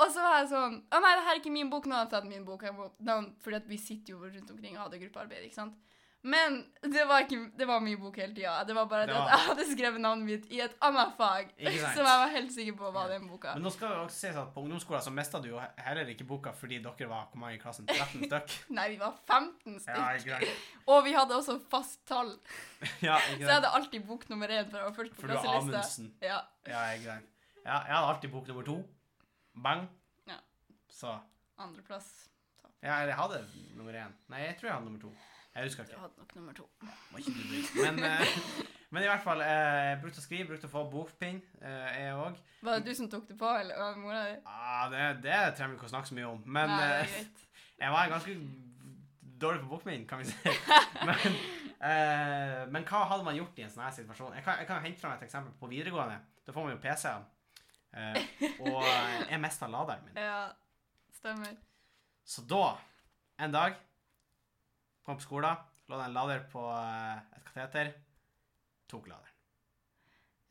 Og så var jeg sånn Å nei, det her er ikke min bok. Nå har jeg tatt min bok. Navn, fordi at vi sitter jo rundt omkring og hadde gruppearbeid, ikke sant. Men det var, ikke, det var min bok hele tida. Det var bare Det det var- at jeg hadde skrevet navnet mitt i et annet fag. Som jeg var helt sikker på var den boka. Men nå skal det også sies at på ungdomsskolen så mista du jo heller ikke boka fordi dere var hvor mange i klassen? 13 stykk? Nei, vi var 15 stykk. Ja? Og vi hadde også fast tall. Ja, Så jeg hadde alltid bok nummer én, for jeg var først på For du er. Amundsen. Ja, Ja, ikke sant? Ja, jeg hadde alltid bok nummer to. Bang. Ja. Så andreplass. Ja, eller jeg hadde nummer én. Nei, jeg tror jeg hadde nummer to. Jeg husker Du ikke. hadde nok nummer to. Må ikke du. Men, eh, men i hvert fall, eh, jeg brukte å skrive, brukte å få bokpinn, eh, jeg òg. Var det du som tok det på, eller var det mora di? Ah, det, det trenger vi ikke å snakke så mye om. Men Nei, jeg var ganske dårlig på bokpinn, kan vi si. Men, eh, men hva hadde man gjort i en sånn her situasjon? Jeg kan, jeg kan hente fram et eksempel på videregående. Da får man jo PC-en. Eh, og jeg mista laderen min. Ja, stemmer. Så da, en dag, kom på skolen, lå det en lader på eh, et kateter, tok laderen.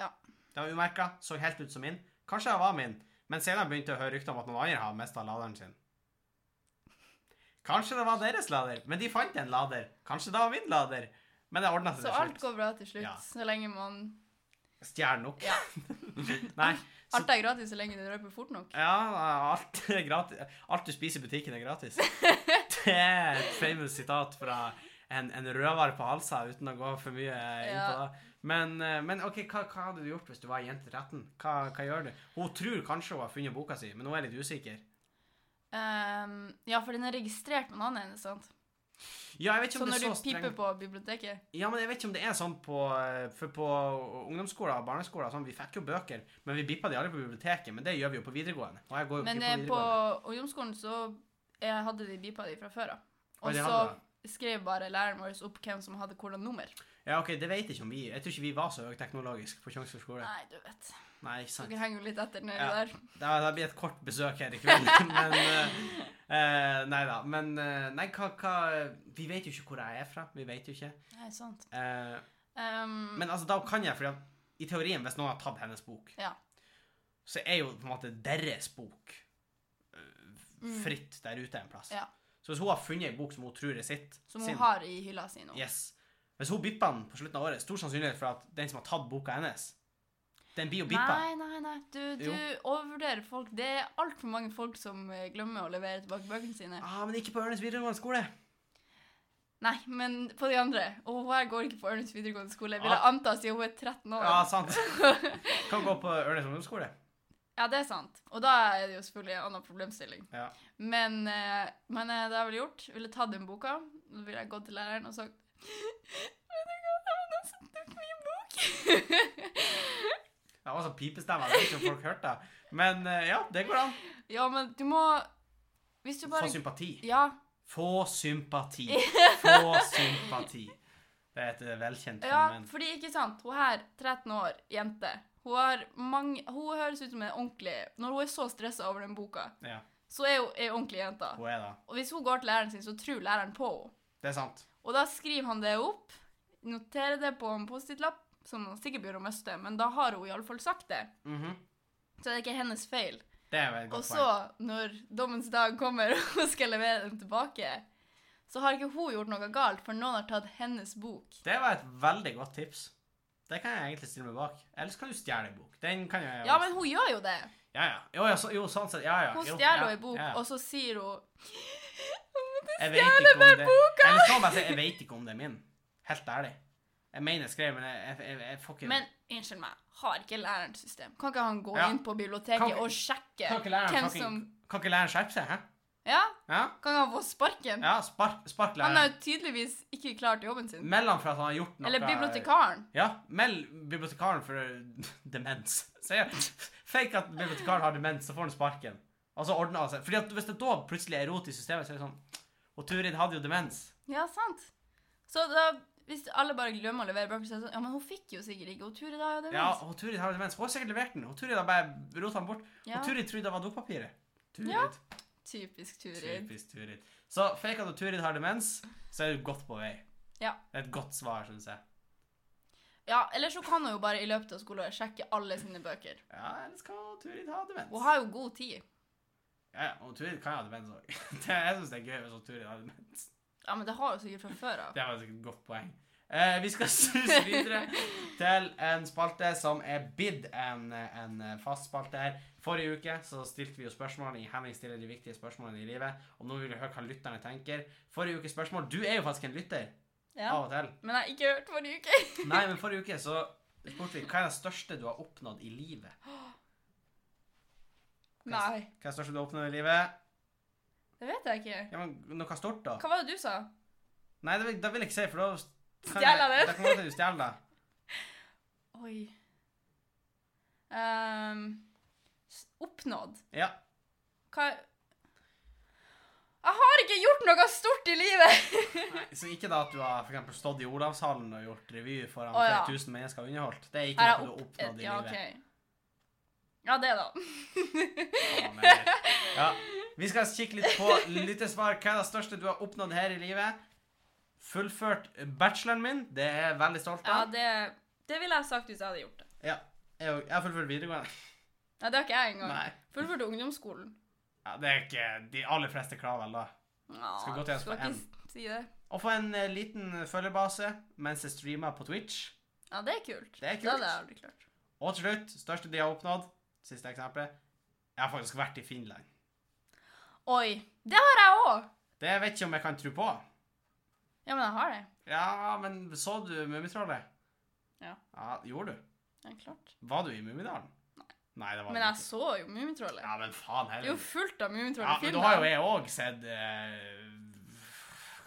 Ja. Det var umerka, så helt ut som min. Kanskje det var min, men senere begynte jeg å høre rykter om at noen andre har mista laderen sin. Kanskje det var deres lader, men de fant en lader. Kanskje det var min lader, men det ordna seg Så alt går bra til slutt, Ja. så lenge man Stjeler nok. Ja. Nei. Så, Alt er gratis så lenge du røper fort nok. ja, alt gratis. Alt du spiser i butikken, er gratis. Det er et famous sitat fra en, en røver på halsa, uten å gå for mye inn på det. Men, eh, men OK, hva, hva hadde du gjort hvis du var jente 13? Hva, hva gjør du? Hun tror kanskje hun har funnet boka si, men hun er litt usikker. Um, ja, for den er registrert med navnet hennes, sant? Ja, jeg vet ikke Så om det er så strengt. så piper strengt. på biblioteket Ja, men jeg vet ikke om det er sånn på eh, For på ungdomsskoler og barneskoler sånn, Vi fikk jo bøker, men vi bippa de alle på biblioteket. Men det gjør vi jo på videregående. Og jeg går jo Men på, videregående. på ungdomsskolen så jeg hadde de beepa de fra før av. Og så skrev bare læreren vår opp hvem som hadde hvordan nummer. Ja, ok, det vet ikke om vi Jeg tror ikke vi var så høyteknologiske på Tjongsfjord skole. Nei, du vet. Nei, ikke sant. Dere henger jo litt etter nedi Ja. der. Det, det blir et kort besøk her i kveld, men uh, uh, Nei da. Men uh, nei, hva, hva Vi vet jo ikke hvor jeg er fra. Vi vet jo ikke. Nei, sant. Um, men altså, da kan jeg, for i teorien, hvis noen har tatt hennes bok, Ja. så er jo på en måte deres bok. Fritt der ute en plass. Ja. Så hvis hun har funnet en bok som hun tror er sitt som sin, hun har i hylla si nå. Yes. Hvis hun bipper den på slutten av året, stor sannsynlighet for at den som har tatt boka hennes, den blir jo bippa. Nei, nei, nei. Du, du overvurderer folk. Det er altfor mange folk som eh, glemmer å levere tilbake bøkene sine. Ah, men ikke på Ørnes videregående skole. Nei, men på de andre. Og hun her går ikke på Ørnes videregående skole. Vil jeg anta siden hun er 13 år. Ja, sant. Kan gå på Ørnes ungdomsskole. Ja, det er sant. Og da er det jo selvfølgelig en annen problemstilling. Ja. Men, eh, men eh, det har jeg vel gjort. Ville tatt den boka. Så ville jeg gått til læreren og sagt Vet du hva, Det var sånn pipestemme. Jeg vet ikke om folk hørte det. Men eh, ja, det går an. Ja, men du må Hvis du bare Få sympati. Ja. Få sympati. Få sympati. Det er et velkjent Ja, fenomen. fordi ikke sant, hun her, 13 år, jente, hun har mange, hun høres ut som en ordentlig, når hun er så stresset over den boka, Ja, så er hun ei ordentlig jente. hun er det. Og hvis hun går til læreren sin, så tror læreren på henne. Det er sant. Og da skriver han det opp, noterer det på en post-it-lapp, som han sikkert begynner å miste, men da har hun i alle fall sagt det. Mhm. Så det er ikke hennes feil. Det er jo et Og så, når dommens dag kommer og hun skal levere den tilbake, så har ikke hun gjort noe galt, for noen har tatt hennes bok. Det var et veldig godt tips. Det kan jeg egentlig stille meg bak. Ellers kan du stjele en bok. Den kan jeg Ja, men hun gjør jo det. Ja, ja. Jo, ja, så, jo sånn sett. Ja, ja. Hun jo, stjeler ja, en bok, ja, ja. og så sier hun vet ikke om det Eller så bare si jeg vet ikke om det er min. Helt ærlig. Jeg mener jeg skrev, men jeg, jeg, jeg, jeg får ikke Men unnskyld meg, har ikke læreren system? Kan ikke han gå inn på biblioteket Kan og sjekke Kan ikke læreren, hvem som kan ikke læreren skjerpe seg? Hæ? Ja? Ja? Kan han få sparken? Ja, spark, spark Han har jo tydeligvis ikke klart jobben sin. Meld han for at han har gjort noe Eller bibliotekaren. Ja, meld bibliotekaren for demens. Fake at bibliotekaren har demens, så får han sparken. Og så ordner han seg. Fordi at hvis det da plutselig er rot i systemet, så er det sånn Og Turid hadde jo demens. Ja, sant. Så da, hvis alle bare glemmer å levere bøker, så er det sånn Ja, men hun fikk jo sikkert ikke. Hun Turid har jo demens. Ja, hun Turid har demens. Hun har sikkert levert den. Og Turid har bare rota den bort. Ja. Og Turid trodde det var dopapiret. Turid. Ja. Typisk Turid. Typisk Turid. Så fake at Turid har demens, så er du godt på vei. Ja. Det er et godt svar, syns jeg. Ja, eller så kan hun jo bare i løpet av skoleåret sjekke alle sine bøker. Ja, eller skal Turid ha demens? Hun har jo god tid. Ja, ja, og Turid kan ha demens òg. Jeg syns det er gøy hvis Turid har demens. Ja, men det har hun sikkert fra før av. Det var sikkert et godt poeng. Eh, vi skal suse videre til en spalte som er bidd en, en fast spalte her. Forrige uke så stilte vi jo spørsmål i Henning stiller de viktige spørsmålene i livet. Og nå vil vi høre hva lytterne tenker. Forrige ukes spørsmål Du er jo faktisk en lytter Ja. av og til. Men jeg har ikke hørt forrige uke. Nei, men forrige uke så spurte vi hva er det største du har oppnådd i livet. Nei, Hva er det største du har oppnådd i livet? det vet jeg ikke. Ja, men Noe stort, da? Hva var det du sa? Nei, det vil, det vil jeg ikke si, for da Stjeler det. Da kan det du stjeler det. Oi. um, oppnådd. Ja. Hva Jeg har ikke gjort noe stort i livet! Nei, så ikke da at du har for eksempel stått i Olavshallen og gjort revy foran Å, ja. flere tusen mennesker og underholdt. Det er ikke noe opp... du har oppnådd i Ja, livet. ok. Ja, det, da. Ja, ja. Vi skal kikke litt på lyttesvar. Hva er det største du har oppnådd her i livet? Fullført bacheloren min. Det er jeg veldig stolt Ja, av. det, det ville jeg sagt hvis jeg hadde gjort det. Ja. Jeg jeg har fullført videregående. Nei, det har ikke jeg engang. Nei. Fullførte ungdomsskolen. Ja, det er ikke de aller fleste krav, vel, da. Ja, Skal gå til oss på ikke si det. Å få en eh, liten følgebase mens jeg streamer på Twitch. Ja, det er kult. Det er Det kult. hadde jeg aldri klart. Og til slutt, største de har oppnådd. Siste eksempelet. Jeg har faktisk vært i Finland. Oi. Det har jeg òg! Det vet ikke om jeg kan tro på. Ja, men jeg har det. Ja, men så du Mummitrollet? Ja. Ja, Gjorde du? Ja, klart. Var du i Mummidalen? Nei. det var Men jeg ikke. så jo Mummitrollet. Ja, men faen heller. Det er jo fullt av Mummitroll Ja, i men Finland. da har jo jeg òg sett uh,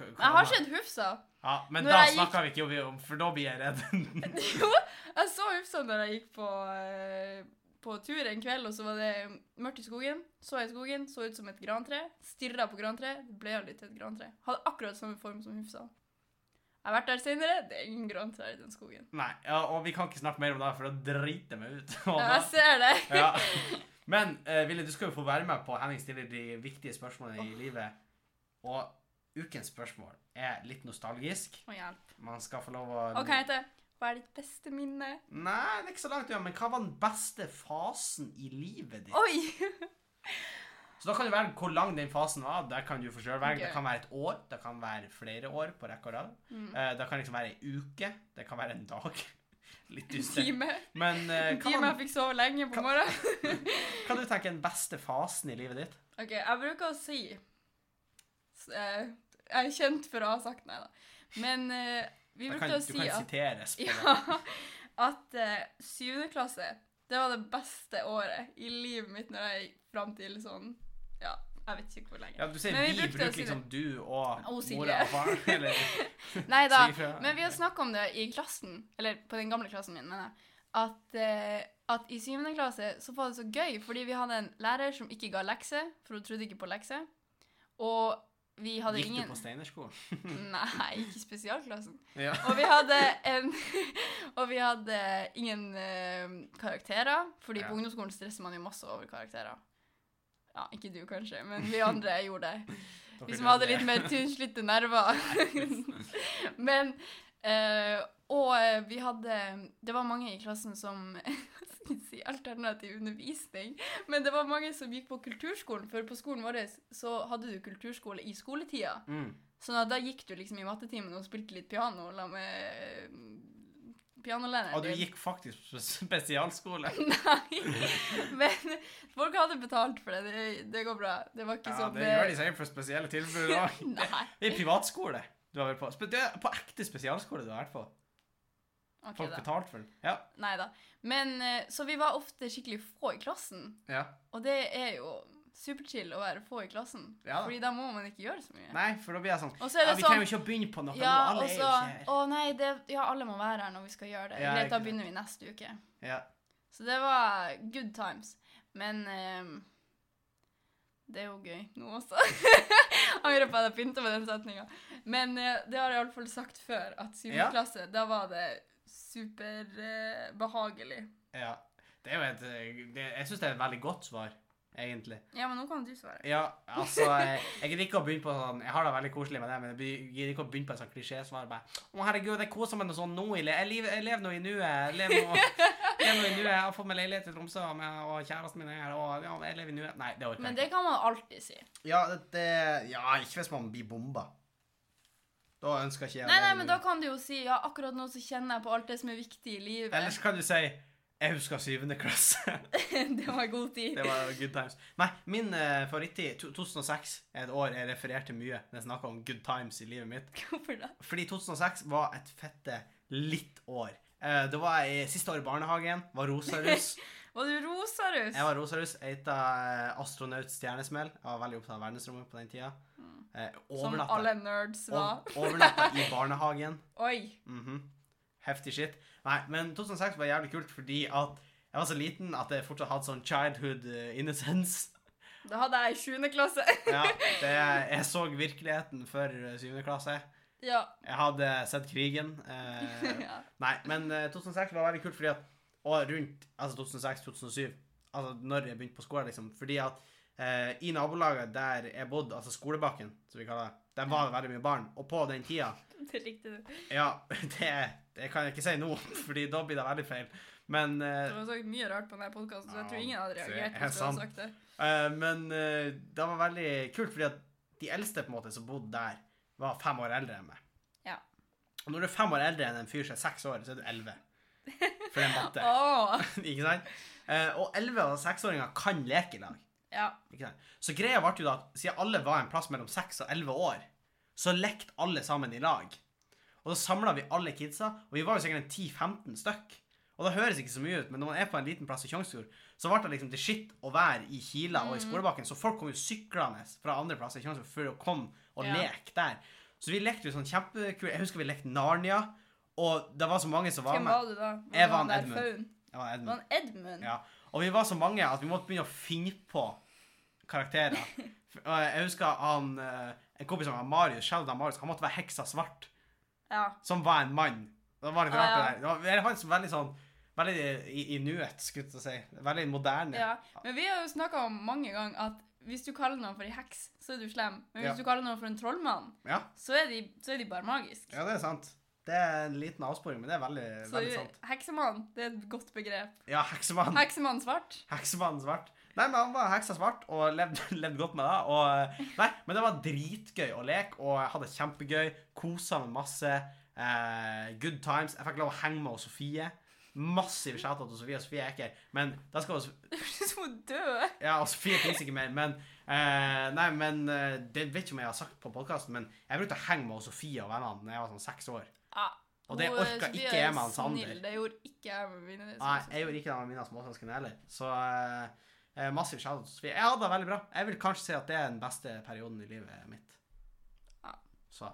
jeg har sett Hufsa. Ja, men Når da gikk- snakker vi ikke om, for da blir jeg redd. Jo, jeg så Hufsa når jeg gikk på, eh, på tur en kveld, og så var det mørkt i skogen. Så jeg skogen, så ut som et grantre. Stirra på grantre. Det ble aldri til et grantre. Hadde akkurat samme form som Hufsa. Jeg har vært der senere. Det er ingen grantrær i den skogen. Nei, ja, og vi kan ikke snakke mer om det, for da driter jeg meg ut. Ja, jeg ser det. ja. Men uh, Ville, du skal jo få være med på Henning stiller de viktige spørsmålene i livet. Og ukens spørsmål er litt nostalgisk. Å, hjelp. Man skal få lov å Hva heter hete Hva er ditt beste minne? Nei, det er ikke så langt unna, men hva var den beste fasen i livet ditt? Oi! Så da kan du velge hvor lang den fasen var. Det kan du for selv velge. Okay. Det kan være et år, det kan være flere år på rekke og rad. Mm. Uh, det kan liksom være ei uke, det kan være en dag. Litt dystert. Time. Men eh, En time man, jeg fikk sove lenge på morgenen. hva du tenker er den beste fasen i livet ditt? OK, jeg bruker å si eh, Jeg er kjent for å ha sagt nei, da. Men vi brukte kan, å si at, siteres på ja, at eh, syvende klasse det var det beste året i livet mitt når jeg gikk fram til sånn ja, Jeg vet ikke hvor lenge. Ja, du sier vi vi, bruker si det. liksom du og Og mora og far? Eller Nei da, men vi har snakka om det i klassen, eller på den gamle klassen min, mener jeg, at, uh, at i syvende klasse så var det så gøy, fordi vi hadde en lærer som ikke ga lekser, for hun trodde ikke på lekser. Og vi hadde Gikk ingen du på Steinerskolen? Nei, ikke spesialklassen. Ja. Og vi hadde en Og vi hadde ingen uh, karakterer, fordi Ja. på ungdomsskolen stresser man jo masse over karakterer. Ja, ikke du kanskje, men vi andre gjorde det. Vi som hadde litt mer tynnslitte nerver. Men uh, Og eh, vi hadde Det var mange i klassen som si alternativ undervisning. Men det var mange som gikk på kulturskolen, for på skolen vår så hadde du kulturskole i skoletida. Mm. Så da, da gikk du liksom i mattetimen og spilte litt piano la med pianolæreren. Og du gikk faktisk på spesialskole? Nei. Men folk hadde betalt for det. Det, det går bra. Det var ikke Ja, sånn det gjør de sikkert for spesielle tilbud òg. I privatskole du har vært på. Det på ekte spesialskole du har vært på. Ok, Folk da. betalt for den. Ja. Nei da. Men eh, Så vi var ofte skikkelig få i klassen. ja. Og det er jo superchill å være få i klassen. Ja. Fordi da må man ikke gjøre så mye. Nei, for da blir jeg sånn så Ja, vi sånn trenger jo ikke å begynne på noe ja, nå. Alle og er jo ikke her. Å nei, det, ja, alle må være her når vi skal gjøre det. Ja, Greit, da begynner vi neste uke. Ja. Så det var good times. Men ehm, det er jo gøy nå også. Angrer på at jeg begynte med den setninga. Men eh, det har jeg iallfall sagt før, at syvende Ja. klasse, da var det superbehagelig. ja. Det er jo et eh, det, Jeg syns det er et veldig godt svar, egentlig. ja, men nå kan du svare. Ja, altså Jeg, jeg gidder ikke å begynne på sånn Jeg har det veldig koselig med det, men jeg gidder ikke å begynne på et sånt klisjésvar. bare, Å, herregud, jeg koser meg noe sånn nå Jeg, lever- jeg lever nå i nuet. Jeg lever nå, i nuet. Jeg har fått meg leilighet i Tromsø, og, med, og kjæresten min er her, og ja, jeg lever i nuet. Nei, det orker Men det kan man alltid si. Ja, det, ja, ikke hvis man blir bomba. Da ønsker ikke jeg Nei, nei, men da kan du jo si ja, akkurat nå så kjenner jeg på alt det som er viktig i livet. Ellers kan du si jeg husker syvende klasse. det var god tid. Det var good times. Nei, min uh, favorittid, 2006, er et år jeg refererte mye når jeg snakka om good times i livet mitt. Hvorfor da? Fordi 2006 var et fette litt år. Uh, det var i siste år i barnehagen. Var rosarus. Var du rosarus? Jeg var rosarus. Jeg het eh, astronaut stjernesmell. Jeg var veldig opptatt av verdensrommet på den tida. Eh, Mm. Som alle nerds var. ov- overnatta i barnehagen. Oi. Mhm. Heftig shit. Nei, men 2006 var jævlig kult fordi at jeg var så liten at jeg fortsatt hadde sånn childhood eh, innocence. Da hadde jeg i sjuende klasse. Ja, det, jeg så virkeligheten før eh, syvende klasse. ja. Jeg hadde sett krigen. Eh, ja. nei, men eh, 2006 var veldig kult fordi at Og rundt altså 2006-2007, altså når jeg begynte på skolen, liksom. Fordi at eh, i nabolaget der jeg bodde, altså Skolebakken, som vi kaller det, der var det veldig mye barn. Og på den tida Det likte du. Ja, det, det kan jeg ikke si nå, fordi da blir det veldig feil. Men eh, Du har sagt mye rart på denne podkasten, så jeg tror ingen hadde reagert er hvis du hadde sagt det. Eh, men eh, det var veldig kult, fordi at de eldste på en måte som bodde der, var fem år eldre enn meg. Ja. Og når du er fem år eldre enn en fyr som er seks år, så er du elleve. For er matte. oh. ikke sant? Eh, og elleve- og seksåringer kan leke i lag. Ja. Så greia ble jo da at siden alle var en plass mellom 6 og elleve år, så lekte alle sammen i lag. Og da samla vi alle kidsa, og vi var jo sikkert en 10-15 stykk. Og det høres ikke så mye ut, men når man er på en liten plass i Tjongsfjord, så ble det liksom til skitt å være i Kila og i Skolebakken, så folk kom jo syklende fra andre plasser i Tjongsfjord for å komme og Ja. leke der. Så vi lekte jo sånn kjempekul Jeg husker vi lekte Narnia, og det var så mange som var Hvem med. var du da? Var Jeg var Edmund. Jeg var Edmund. Edmund? Ja. Og vi var så mange at vi måtte begynne å finne på karakterer. Og Jeg husker han eh, En kompis var Marius, Sheldon Marius, han måtte være heksa svart. Ja. Som var en mann. Det var litt Ah, rart, ja. det der. Det var- veldig sånn Veldig i, i nuet, skulle jeg si. Veldig moderne. ja. Men vi har jo snakka om mange ganger at hvis du kaller noen for ei heks, så er du slem. Men hvis Ja. du kaller noen for en trollmann, Ja, så er de, så er de bare magisk. ja, det er sant. Det er en liten avsporing, men det er veldig, Så veldig sant. heksemann, det er et godt begrep. Ja, heksemann. Heksemann svart. Heksemann svart. Nei, men han var heksa svart og levde, levde godt med det. Og, nei, men det var dritgøy å leke, og jeg hadde kjempegøy. Kosa meg masse. Eh, good times. Jeg fikk lov å henge med Sofie. Massiv shout-out til Sofie. og Sofie er ikke her. Men da skal vi som hun død. Ja, og Sofie finnes ikke mer. Men eh, Nei, men eh, det vet ikke om jeg har sagt på podkasten, men jeg brukte å henge med Sofie og vennene da jeg var sånn seks år. Ja. Og det orka ikke jeg med er. Sander. Det gjorde ikke jeg med mine Nei, jeg gjorde ikke det med mine småsøsken heller. Så eh, Eh, massiv shout-out til Sofie. Jeg hadde det veldig bra. Jeg vil kanskje si at det er den beste perioden i livet mitt. Ja. Så.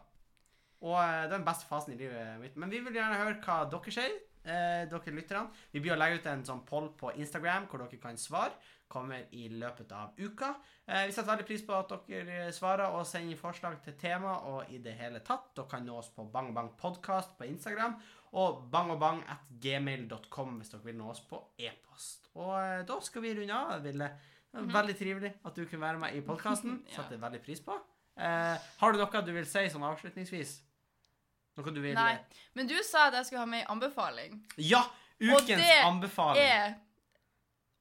Og eh, den beste fasen i livet mitt. Men vi vil gjerne høre hva dere sier, eh, dere lytterne. Vi blir å legge ut en sånn poll på Instagram hvor dere kan svare. Kommer i løpet av uka. Eh, vi setter veldig pris på at dere svarer og sender forslag til tema og i det hele tatt. Dere kan nå oss på Bang Bang på Instagram og bangogbang.gmail.com hvis dere vil nå oss på e-post. Og eh, da skal vi runde av, Ville. Det var Mhm. Veldig trivelig at du kunne være med i podkasten. Setter veldig pris på. Eh, har du noe du vil si sånn avslutningsvis? Noe du vil Nei. Men du sa at jeg skulle ha med en anbefaling. Ja! Ukens anbefaling. Og det anbefaling. Er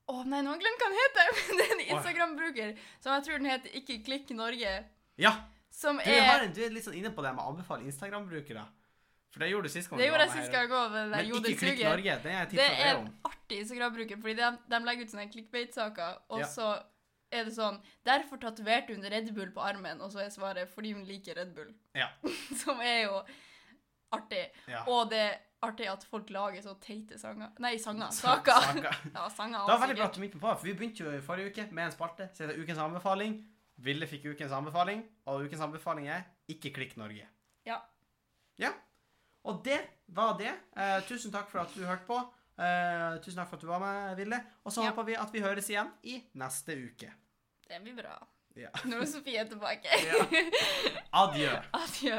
Å nei, nå har jeg glemt hva den heter! Det er en Instagram-bruker som jeg tror den heter Ikke klikk Norge. Ja! Som Du, har er en, du er litt sånn inne på det med å anbefale Instagram-brukere. For det gjorde du sist gang. Det gjorde jeg sist gang òg, Men ikke Klikk Norge. Det er Det er en artig Instagram-bruker, fordi de, de legger ut sånne clickbait-saker, og Ja. så er det sånn Derfor tatoverte hun Red Bull på armen, og så er svaret fordi hun liker Red Bull. Ja. Som er jo artig. Ja. Og det artig at folk lager så teite sanger Nei, sanger. Sa- Saker. saker. Ja, sanger Det var veldig bra at du minnet meg på, for vi begynte jo i forrige uke med en spalte som heter Ukens anbefaling. Ville fikk ukens anbefaling, og ukens anbefaling er ikke klikk Norge. Ja. Ja. Og det var det. Eh, tusen takk for at du hørte på. Eh, tusen takk for at du var med, Ville. Og så Ja. håper vi at vi høres igjen i neste uke. Det blir bra. Ja. Nå er Sofie tilbake. Ja. Adjø. Adjø.